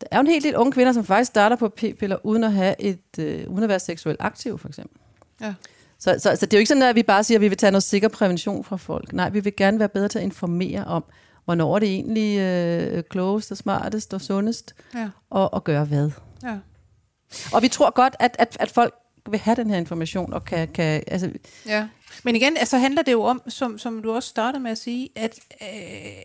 der er jo en hel del unge kvinder, som faktisk starter på p-piller, uden at, have et, øh, uden at være seksuelt aktiv, for eksempel. Ja. Så, så, så det er jo ikke sådan, at vi bare siger, at vi vil tage noget sikker prævention fra folk. Nej, vi vil gerne være bedre til at informere om, hvornår er det egentlig øh, klogest og smartest og sundest, Ja. og, og gøre hvad. Ja. Og vi tror godt, at, at, at folk vil have den her information, og kan, kan altså, Ja. Men igen, altså handler det jo om, som, som du også startede med at sige, at øh,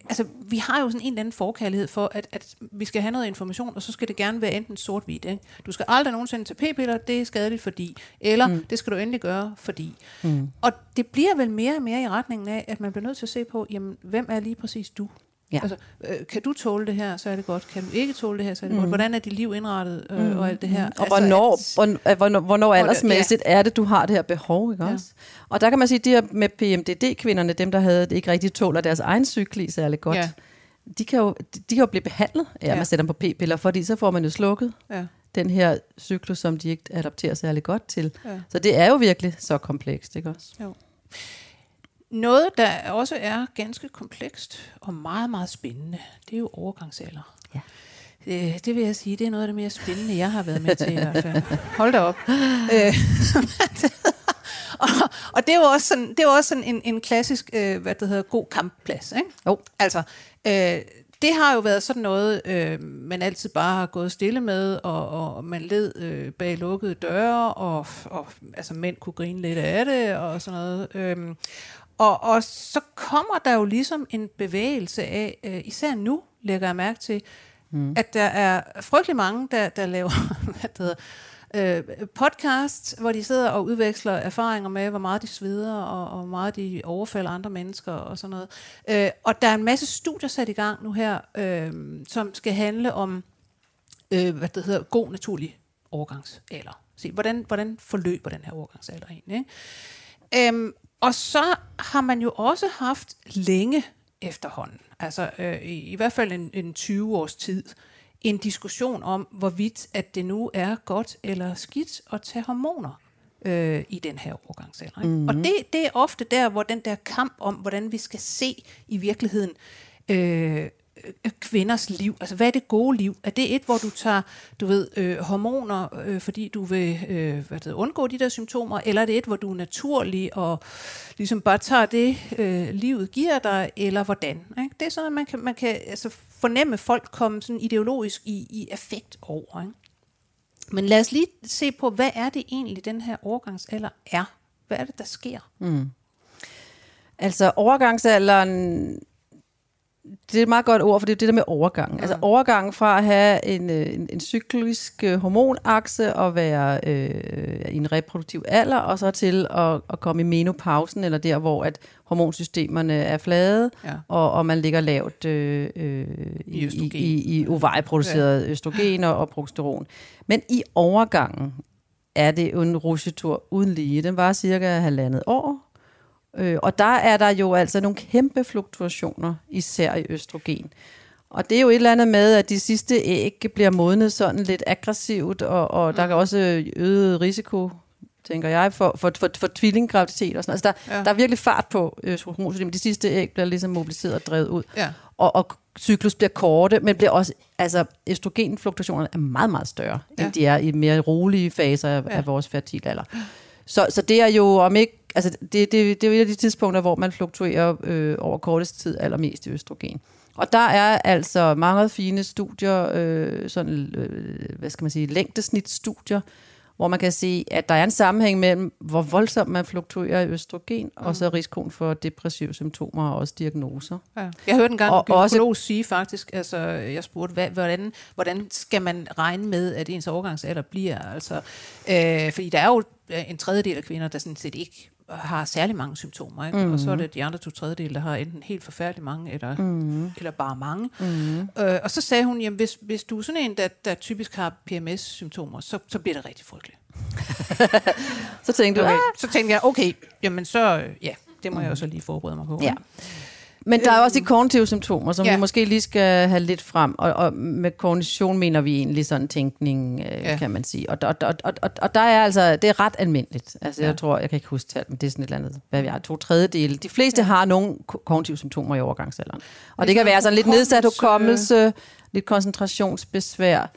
altså, vi har jo sådan en eller anden forkærlighed for, at, at vi skal have noget information, og så skal det gerne være enten sort-hvidt. Ikke? Du skal aldrig nogensinde tage p-piller, det er skadeligt fordi, eller mm. det skal du endelig gøre fordi. Mm. Og det bliver vel mere og mere i retningen af, at man bliver nødt til at se på, jamen, hvem er lige præcis du? Ja. Altså, øh, kan du tåle det her, så er det godt. Kan du ikke tåle det her, så er det mm. godt. Hvordan er dit liv indrettet øh, mm. og alt det her? Og altså, hvornår, at- hvornår, hvornår, hvornår aldersmæssigt ja. er det, du har det her behov, ikke Ja. også? Og der kan man sige, at de her med PMDD-kvinderne, dem der havde det ikke rigtig tåler deres egen cykli særlig godt, Ja. de, kan jo, de kan jo blive behandlet af, at Ja. man sætter dem på p-piller, fordi så får man jo slukket Ja. den her cyklus, som de ikke adapterer særlig godt til. Ja. Så det er jo virkelig så komplekst, ikke også? Noget, der også er ganske komplekst og meget, meget spændende, det er jo overgangsalder. Ja. Det, det vil jeg sige, det er noget af det mere spændende, jeg har været med til i hvert fald. Hold da op. Øh, og, og det er jo også sådan, det er også sådan en, en klassisk, øh, hvad det hedder, god kampplads. Ikke? Jo. Altså, øh, det har jo været sådan noget, øh, man altid bare har gået stille med, og, og man led øh, bag lukkede døre, og, og altså, mænd kunne grine lidt af det, og sådan noget. Øh, og, og så kommer der jo ligesom en bevægelse af, øh, især nu lægger jeg mærke til, mm. at der er frygtelig mange, der, der laver hvad det hedder, øh, podcasts, hvor de sidder og udveksler erfaringer med, hvor meget de sveder, og, og hvor meget de overfalder andre mennesker og sådan noget. Øh, og der er en masse studier sat i gang nu her, øh, som skal handle om, øh, hvad det hedder, god naturlig overgangsalder. Se, hvordan, hvordan forløber den her overgangsalder egentlig? Ikke? Øhm, og så har man jo også haft længe efterhånden, altså øh, i, i hvert fald en, en 20 års tid, en diskussion om, hvorvidt at det nu er godt eller skidt at tage hormoner øh, i den her overgangsalder. Ikke? Mm-hmm. Og det, det er ofte der, hvor den der kamp om, hvordan vi skal se i virkeligheden øh, Øh, kvinders liv. Altså, hvad er det gode liv? Er det et, hvor du tager, du ved, øh, hormoner, øh, fordi du vil øh, hvad det, undgå de der symptomer, eller er det et, hvor du er naturlig og ligesom bare tager det, øh, livet giver dig, eller hvordan? Ikke? Det er sådan, at man kan, man kan altså, fornemme folk komme sådan ideologisk i, i affekt over. Ikke? Men lad os lige se på, hvad er det egentlig, den her overgangsalder er? Hvad er det, der sker? Mm. Altså overgangsalderen, det er et meget godt ord, for det er det der med overgang. Mm. Altså overgangen fra at have en, øh, en, en cyklisk øh, hormonakse og være øh, i en reproduktiv alder, og så til at, at komme i menopausen, eller der, hvor at hormonsystemerne er flade, Ja. og, og man ligger lavt øh, øh, I i, østrogen. i, i, i ovarieproduceret ja. østrogen og, og progesteron. Men i overgangen er det jo en rusjetur uden lige. Den var cirka halvandet år, Øh, og der er der jo altså nogle kæmpe fluktuationer, især i østrogen. Og det er jo et eller andet med, at de sidste æg bliver modnet sådan lidt aggressivt, og, og der er også øget risiko, tænker jeg, for, for, for, for tvillinggraviditet og sådan. Altså der, Ja. der er virkelig fart på hormonsystemet. De sidste æg bliver ligesom mobiliseret og drevet ud. Ja. Og, og cyklus bliver korte, men bliver også, altså østrogenfluktuationerne er meget, meget større, ja. End de er i mere rolige faser af, ja. af vores fertile alder. Så, så det er jo om ikke, altså det, det, det er jo et af de tidspunkter, hvor man fluktuerer øh, over kortest tid allermest i østrogen. Og der er altså mange fine studier, øh, sådan, øh, hvad skal man sige, længdesnitstudier, hvor man kan se, at der er en sammenhæng mellem, hvor voldsomt man fluktuerer i østrogen, mm. og så risikoen for depressive symptomer og også diagnoser. Ja. Jeg hørte engang Og en gynekolog også- sige faktisk, altså jeg spurgte, hvad, hvordan, hvordan skal man regne med, at ens overgangsalder bliver? Altså, øh, fordi der er jo øh, en tredjedel af kvinder, der sådan set ikke har særlig mange symptomer, ikke? Mm. og så er det de andre to tredjedele, der har enten helt forfærdeligt mange, eller, mm. eller bare mange. Mm. Øh, og så sagde hun, jamen hvis, hvis du er sådan en, der, der typisk har PMS-symptomer, så, så bliver det rigtig frygteligt. Så tænkte du, Okay. okay. Så tænkte jeg, okay, jamen så, øh, ja, det må jeg jo så lige forberede mig på. Ja. Men der er også de kognitive symptomer, som Ja. vi måske lige skal have lidt frem. Og, og med kognition mener vi egentlig sådan tænkning, øh, Ja. kan man sige. Og, og, og, og, og, og der er altså, det er ret almindeligt. Altså Ja. jeg tror, jeg kan ikke huske tal, men det er sådan et eller andet, hvad vi har, to tredjedele. De fleste ja. har nogle ko- kognitive symptomer i overgangsalderen. Og det kan være sådan lidt nedsat hukommelse. lidt koncentrationsbesvær.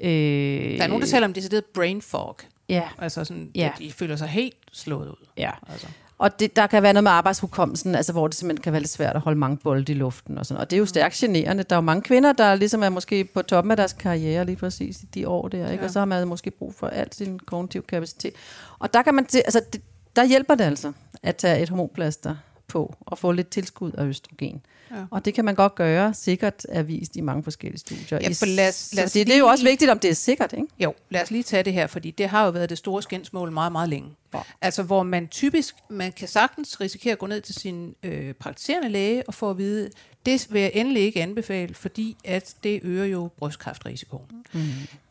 Øh, Der er nogen, der taler om decideret brain fog. Ja, Altså sådan, Ja. de føler sig helt slået ud. ja. Altså. Og det, der kan være noget med arbejdshukommelsen, altså hvor det simpelthen kan være lidt svært at holde mange bolde i luften og sådan. Og det er jo stærkt generende. Der er jo mange kvinder, der ligesom er måske på toppen af deres karriere lige præcis i de år der, ikke? Ja. og så har man måske brug for al sin kognitiv kapacitet. Og der kan man, altså, det, der hjælper det altså at tage et hormonplaster på og få lidt tilskud af østrogen. Ja. Og det kan man godt gøre, sikkert er vist i mange forskellige studier. Ja, for lad os, lad os så det, det er jo også vigtigt, om det er sikkert, ikke? Jo, lad os lige tage det her, fordi det har jo været det store skændsmål meget, meget længe. Ja. Altså, hvor man typisk, man kan sagtens risikere at gå ned til sin øh, praktiserende læge og få at vide, det vil jeg endelig ikke anbefale, fordi at det øger jo brystkræftrisikoen. Mm.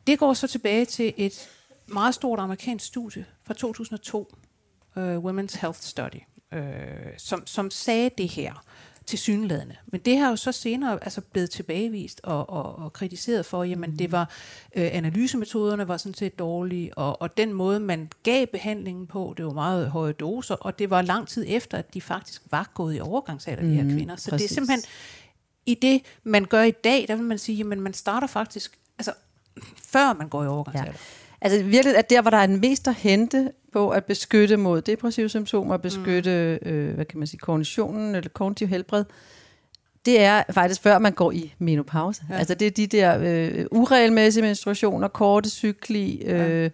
Det går så tilbage til et meget stort amerikansk studie fra 2002, uh, Women's Health Study, uh, som, som sagde det her til synlædende. Men det har jo så senere altså blevet tilbagevist og, og, og kritiseret for, jamen det var, øh, analysemetoderne var sådan set dårlige, og, og den måde, man gav behandlingen på, det var meget høje doser, og det var lang tid efter, at de faktisk var gået i overgangsalder, mm, de her mhm, kvinder. Så præcis. det er simpelthen, i det, man gør i dag, der vil man sige, jamen man starter faktisk, altså før man går i overgangsalder. Ja. Altså virkelig, at der, hvor der er mest at hente på at beskytte mod depressive symptomer, beskytte, mm. øh, hvad kan man sige, kognitionen eller kognitiv helbred, det er faktisk før man går i menopause. Ja. Altså det er de der øh, uregelmæssige menstruationer, korte cykli, øh, ja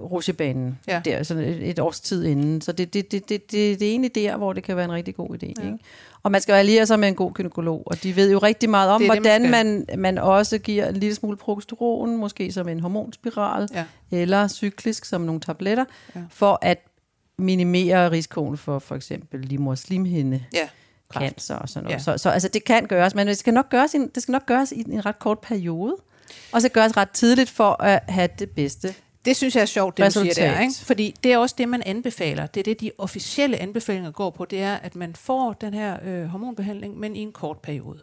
rutsjebanen. Ja. Der, sådan et, et års tid inden. Så det, det, det, det, det, det er egentlig der, hvor det kan være en rigtig god idé. Ja. Ikke? Og man skal være lige så med en god gynekolog, og de ved jo rigtig meget om, det hvordan det, man, man, man også giver en lille smule progesteron, måske som en hormonspiral, ja. eller cyklisk som nogle tabletter, ja. for at minimere risikoen for for eksempel livmorslimhinde. Ja cancer og sådan noget. Ja. Så, så altså, det kan gøres, men det skal nok gøres, i, det skal nok gøres i en ret kort periode, og så gøres ret tidligt for at have det bedste det synes jeg er sjovt, det Resultat. du siger der. Ikke? Fordi det er også det, man anbefaler. Det er det, de officielle anbefalinger går på. Det er, at man får den her øh, hormonbehandling, men i en kort periode.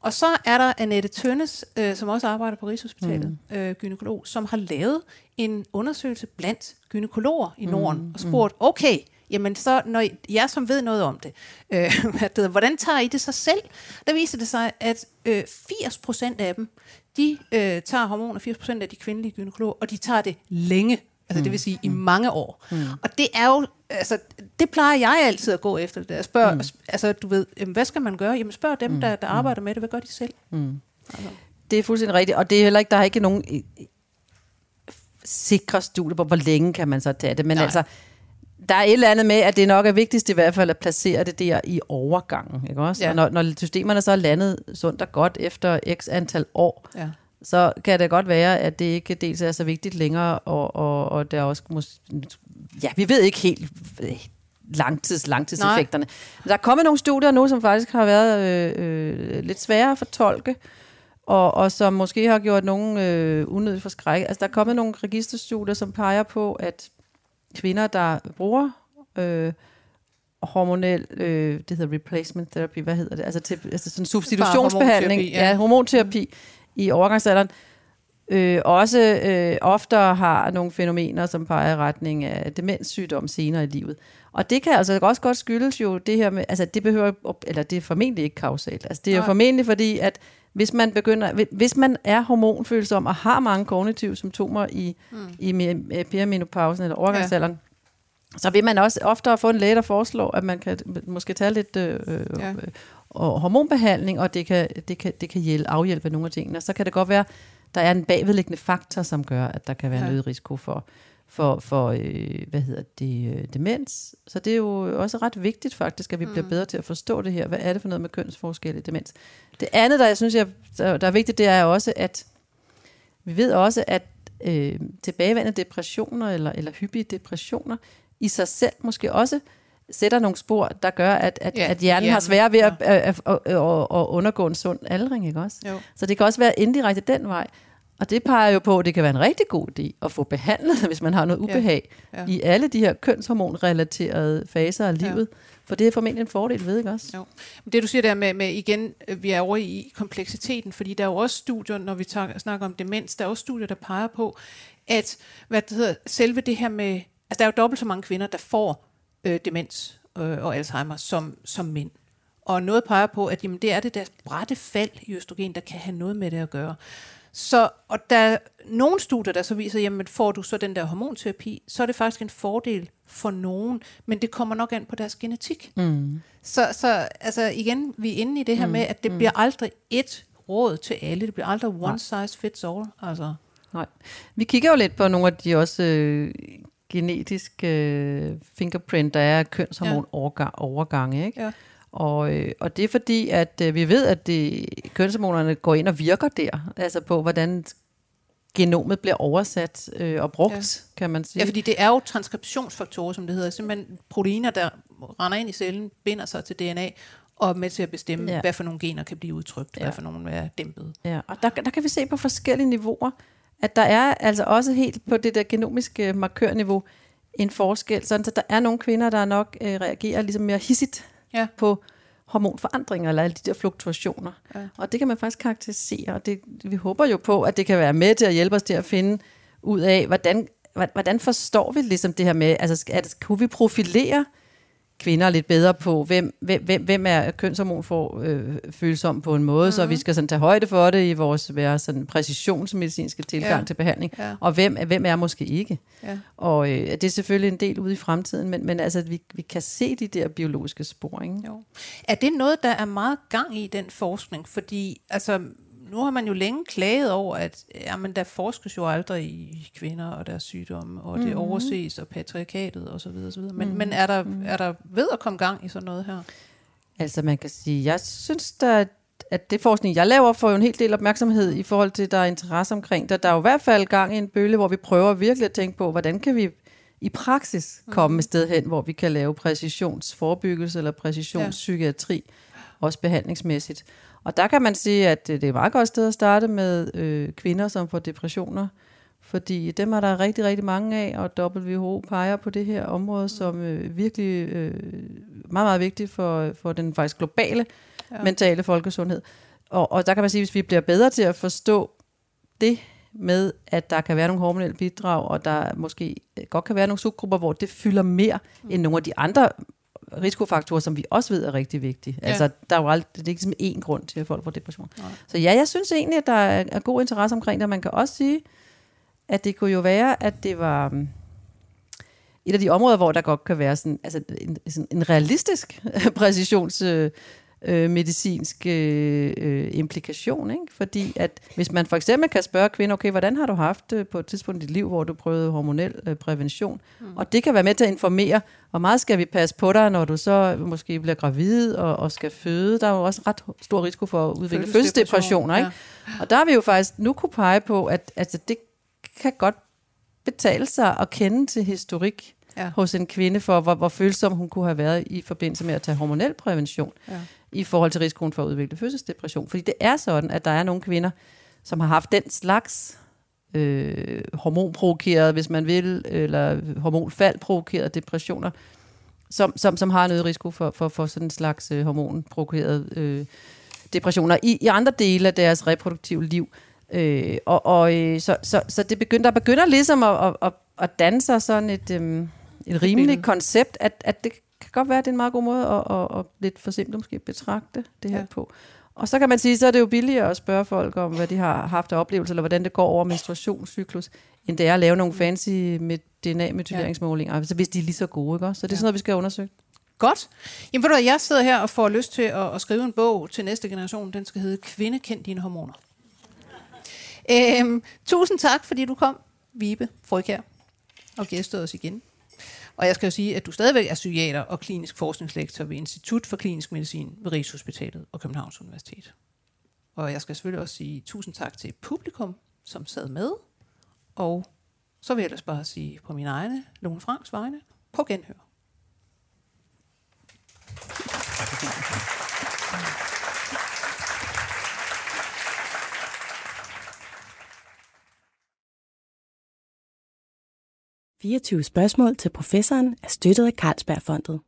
Og så er der Annette Tønnes, øh, som også arbejder på Rigshospitalet, mm. øh, gynekolog, som har lavet en undersøgelse blandt gynekologer i Norden, mm. og spurgt, okay, jamen så, når jeg som ved noget om det, øh, hvordan tager I det så selv? Der viser det sig, at øh, 80% af dem, de øh, tager hormoner, 80% af de kvindelige gynekologer, og de tager det længe. Altså mm. det vil sige mm. i mange år. Mm. Og det er jo, altså det plejer jeg altid at gå efter. Det. Jeg spørger, mm. altså du ved, jamen, hvad skal man gøre? Jamen spørg dem, mm. der, der mm. arbejder med det, hvad gør de selv? Mm. Altså. Det er fuldstændig rigtigt, og det er heller ikke, der er ikke nogen sikre studier på, hvor længe kan man så tage det. Men Nej. altså, der er et eller andet med, at det nok er vigtigst i hvert fald at placere det der i overgangen. Ikke også? Ja. Og når, når systemerne så er landet sundt og godt efter x antal år, ja. så kan det godt være, at det ikke dels er så vigtigt længere, og, og, og der er også mås- ja, vi ved ikke helt øh, langtids, langtidseffekterne. Nej. Der er kommet nogle studier nu, som faktisk har været øh, øh, lidt svære at fortolke, og, og som måske har gjort nogen øh, unødigt forskræk. Altså, der er kommet nogle registerstudier, som peger på, at kvinder, der bruger øh, hormonel, øh, det hedder replacement therapy, hvad hedder det? Altså, til, altså sådan substitutionsbehandling, hormonterapi, ja. ja, hormonterapi i overgangsalderen, øh, også øh, oftere har nogle fænomener, som peger i retning af demenssygdom senere i livet. Og det kan altså også godt skyldes jo det her med, altså det behøver, eller det er formentlig ikke kausalt. Altså det er jo formentlig fordi, at hvis man begynder, hvis man er hormonfølsom og har mange kognitive symptomer i, mm. i perimenopausen eller overgangsalderen, ja. så vil man også oftere få en læge, der foreslår, at man kan måske tage lidt øh, ja. øh, hormonbehandling, og det kan, det kan, det kan hjælpe, afhjælpe nogle af tingene. Så kan det godt være, der er en bagvedliggende faktor, som gør, at der kan være ja. en øget risiko for, for, for øh, hvad hedder det, øh, demens. Så det er jo også ret vigtigt faktisk, at vi mm. bliver bedre til at forstå det her. Hvad er det for noget med kønsforskel i demens? Det andet, der jeg synes, jeg, der er vigtigt, det er også, at vi ved også, at øh, tilbagevendende depressioner eller, eller hyppige depressioner i sig selv måske også sætter nogle spor, der gør, at, at, ja, at hjernen, hjernen har svært ved at, at, at, at, at undergå en sund aldring. Ikke også? Jo. Så det kan også være indirekte den vej. Og det peger jo på, at det kan være en rigtig god idé at få behandlet, hvis man har noget ubehag ja. Ja. i alle de her kønshormonrelaterede faser af livet. Ja. For det er formentlig en fordel, ved ikke også? Jo. Men det du siger der med, med igen, øh, vi er over i kompleksiteten, fordi der er jo også studier, når vi tager, snakker om demens, der er også studier, der peger på, at hvad det hedder, selve det her med, altså der er jo dobbelt så mange kvinder, der får øh, demens øh, og Alzheimer som, som mænd. Og noget peger på, at jamen, det er det der bratte fald i østrogen, der kan have noget med det at gøre. Så, og der er nogle studier, der så viser, at får du så den der hormonterapi, så er det faktisk en fordel for nogen, men det kommer nok an på deres genetik. Mm. Så, så altså igen, vi er inde i det her mm. med, at det mm. bliver aldrig et råd til alle. Det bliver aldrig one size fits all. Altså. Nej. Vi kigger jo lidt på nogle af de også øh, genetiske øh, fingerprint, der er kønshormon ja. overgange. Ikke? Ja. Og, øh, og det er fordi, at øh, vi ved, at det, kønshormonerne går ind og virker der, altså på, hvordan genomet bliver oversat øh, og brugt, ja. kan man sige. Ja, fordi det er jo transkriptionsfaktorer, som det hedder. Simpelthen proteiner, der render ind i cellen, binder sig til DNA, og med til at bestemme, ja. hvad for nogle gener kan blive udtrykt, ja. hvad for nogle er dæmpet. Ja, og der, der kan vi se på forskellige niveauer, at der er altså også helt på det der genomiske markørniveau en forskel. Sådan, så der er nogle kvinder, der nok øh, reagerer ligesom mere hissigt ja. på hormonforandringer eller alle de der fluktuationer. Ja. Og det kan man faktisk karakterisere, og det, vi håber jo på, at det kan være med til at hjælpe os til at finde ud af, hvordan, hvordan forstår vi ligesom det her med, altså at, kunne vi profilere kvinder lidt bedre på, hvem, hvem, hvem er kønshormon for øh, følsom på en måde, mm-hmm. så vi mhm. skal sådan tage højde for det i vores være sådan præcisionsmedicinske tilgang ja. til behandling, ja. og hvem, hvem er måske ikke. Ja. Og øh, det er selvfølgelig en del ude i fremtiden, men, men altså, vi, vi kan se de der biologiske spor. Ikke? Jo. Er det noget, der er meget gang i den forskning? Fordi altså, nu har man jo længe klaget over, at jamen, der forskes jo aldrig i kvinder og deres sygdomme, og det mm-hmm. overses og patriarkatet osv. Og så videre. Men, mm-hmm. men er, der, mhm. er der ved at komme gang i sådan noget her? Altså man kan sige, jeg synes da, at det forskning, jeg laver, får jo en hel del opmærksomhed i forhold til, der er interesse omkring det. Der er jo i hvert fald gang i en bølge, hvor vi prøver virkelig at tænke på, hvordan kan vi i praksis komme mm. et sted hen, hvor vi kan lave præcisionsforebyggelse eller præcisionspsykiatri, ja. Også behandlingsmæssigt. Og der kan man sige, at det er et meget godt sted at starte med øh, kvinder, som får depressioner. Fordi dem er der rigtig, rigtig mange af, og WHO peger på det her område som øh, virkelig øh, meget, meget vigtigt for, for den faktisk globale ja. mentale folkesundhed. Og, og der kan man sige, at hvis vi bliver bedre til at forstå det med, at der kan være nogle hormonelle bidrag, og der måske godt kan være nogle subgrupper, hvor det fylder mere mm. end nogle af de andre risikofaktorer, som vi også ved er rigtig vigtige. Ja. Altså, der er jo aldrig, det er ikke simpelthen én grund til, at folk får depression. Nej. Så ja, jeg synes egentlig, at der er god interesse omkring det, man kan også sige, at det kunne jo være, at det var um, et af de områder, hvor der godt kan være sådan, altså en, sådan en realistisk præcisions øh, medicinsk øh, implikation. Ikke? Fordi at hvis man for eksempel kan spørge kvinder, okay, hvordan har du haft det på et tidspunkt i dit liv, hvor du prøvede hormonel øh, prævention? Mm. Og det kan være med til at informere, hvor meget skal vi passe på dig, når du så måske bliver gravid og, og skal føde. Der er jo også ret stor risiko for at udvikle fødselsdepressioner. Ikke? Ja. Og der har vi jo faktisk nu kunne pege på, at altså, det kan godt betale sig at kende til historik ja. hos en kvinde for, hvor, hvor følsom hun kunne have været i forbindelse med at tage hormonel prævention. Ja i forhold til risikoen for at udvikle fødselsdepression. Fordi det er sådan, at der er nogle kvinder, som har haft den slags øh, hormonprovokeret, hvis man vil, eller hormonfald depressioner, som, som, som har noget risiko for, for, for sådan en slags øh, hormonprovokeret øh, depressioner i, i andre dele af deres reproduktive liv. Øh, og og øh, så, så, så det begynder, der begynder ligesom at, at, at danne sig sådan et, øh, et rimeligt koncept, at, at det kan godt være, at det er en meget god måde at, at, at lidt for simpelt måske betragte det her ja. på. Og så kan man sige, så er det jo billigere at spørge folk om, hvad de har haft af oplevelser, eller hvordan det går over menstruationscyklus, end det er at lave nogle fancy med DNA-metyleringsmålinger, ja. altså hvis de er lige så gode. Ikke? Så det er ja. sådan noget, vi skal undersøge. Godt. Jamen ved du, jeg sidder her og får lyst til at, at skrive en bog til næste generation. Den skal hedde Kvinde, kend dine hormoner. Øhm, tusind tak, fordi du kom, Vibe Frøkær, og gæstede os igen. Og jeg skal jo sige, at du stadigvæk er psykiater og klinisk forskningslektor ved Institut for Klinisk Medicin ved Rigshospitalet og Københavns Universitet. Og jeg skal selvfølgelig også sige tusind tak til publikum, som sad med. Og så vil jeg ellers bare sige på min egne, Lone Franks vegne, på genhør. Thank you. 24 spørgsmål til professoren er støttet af Carlsbergfondet.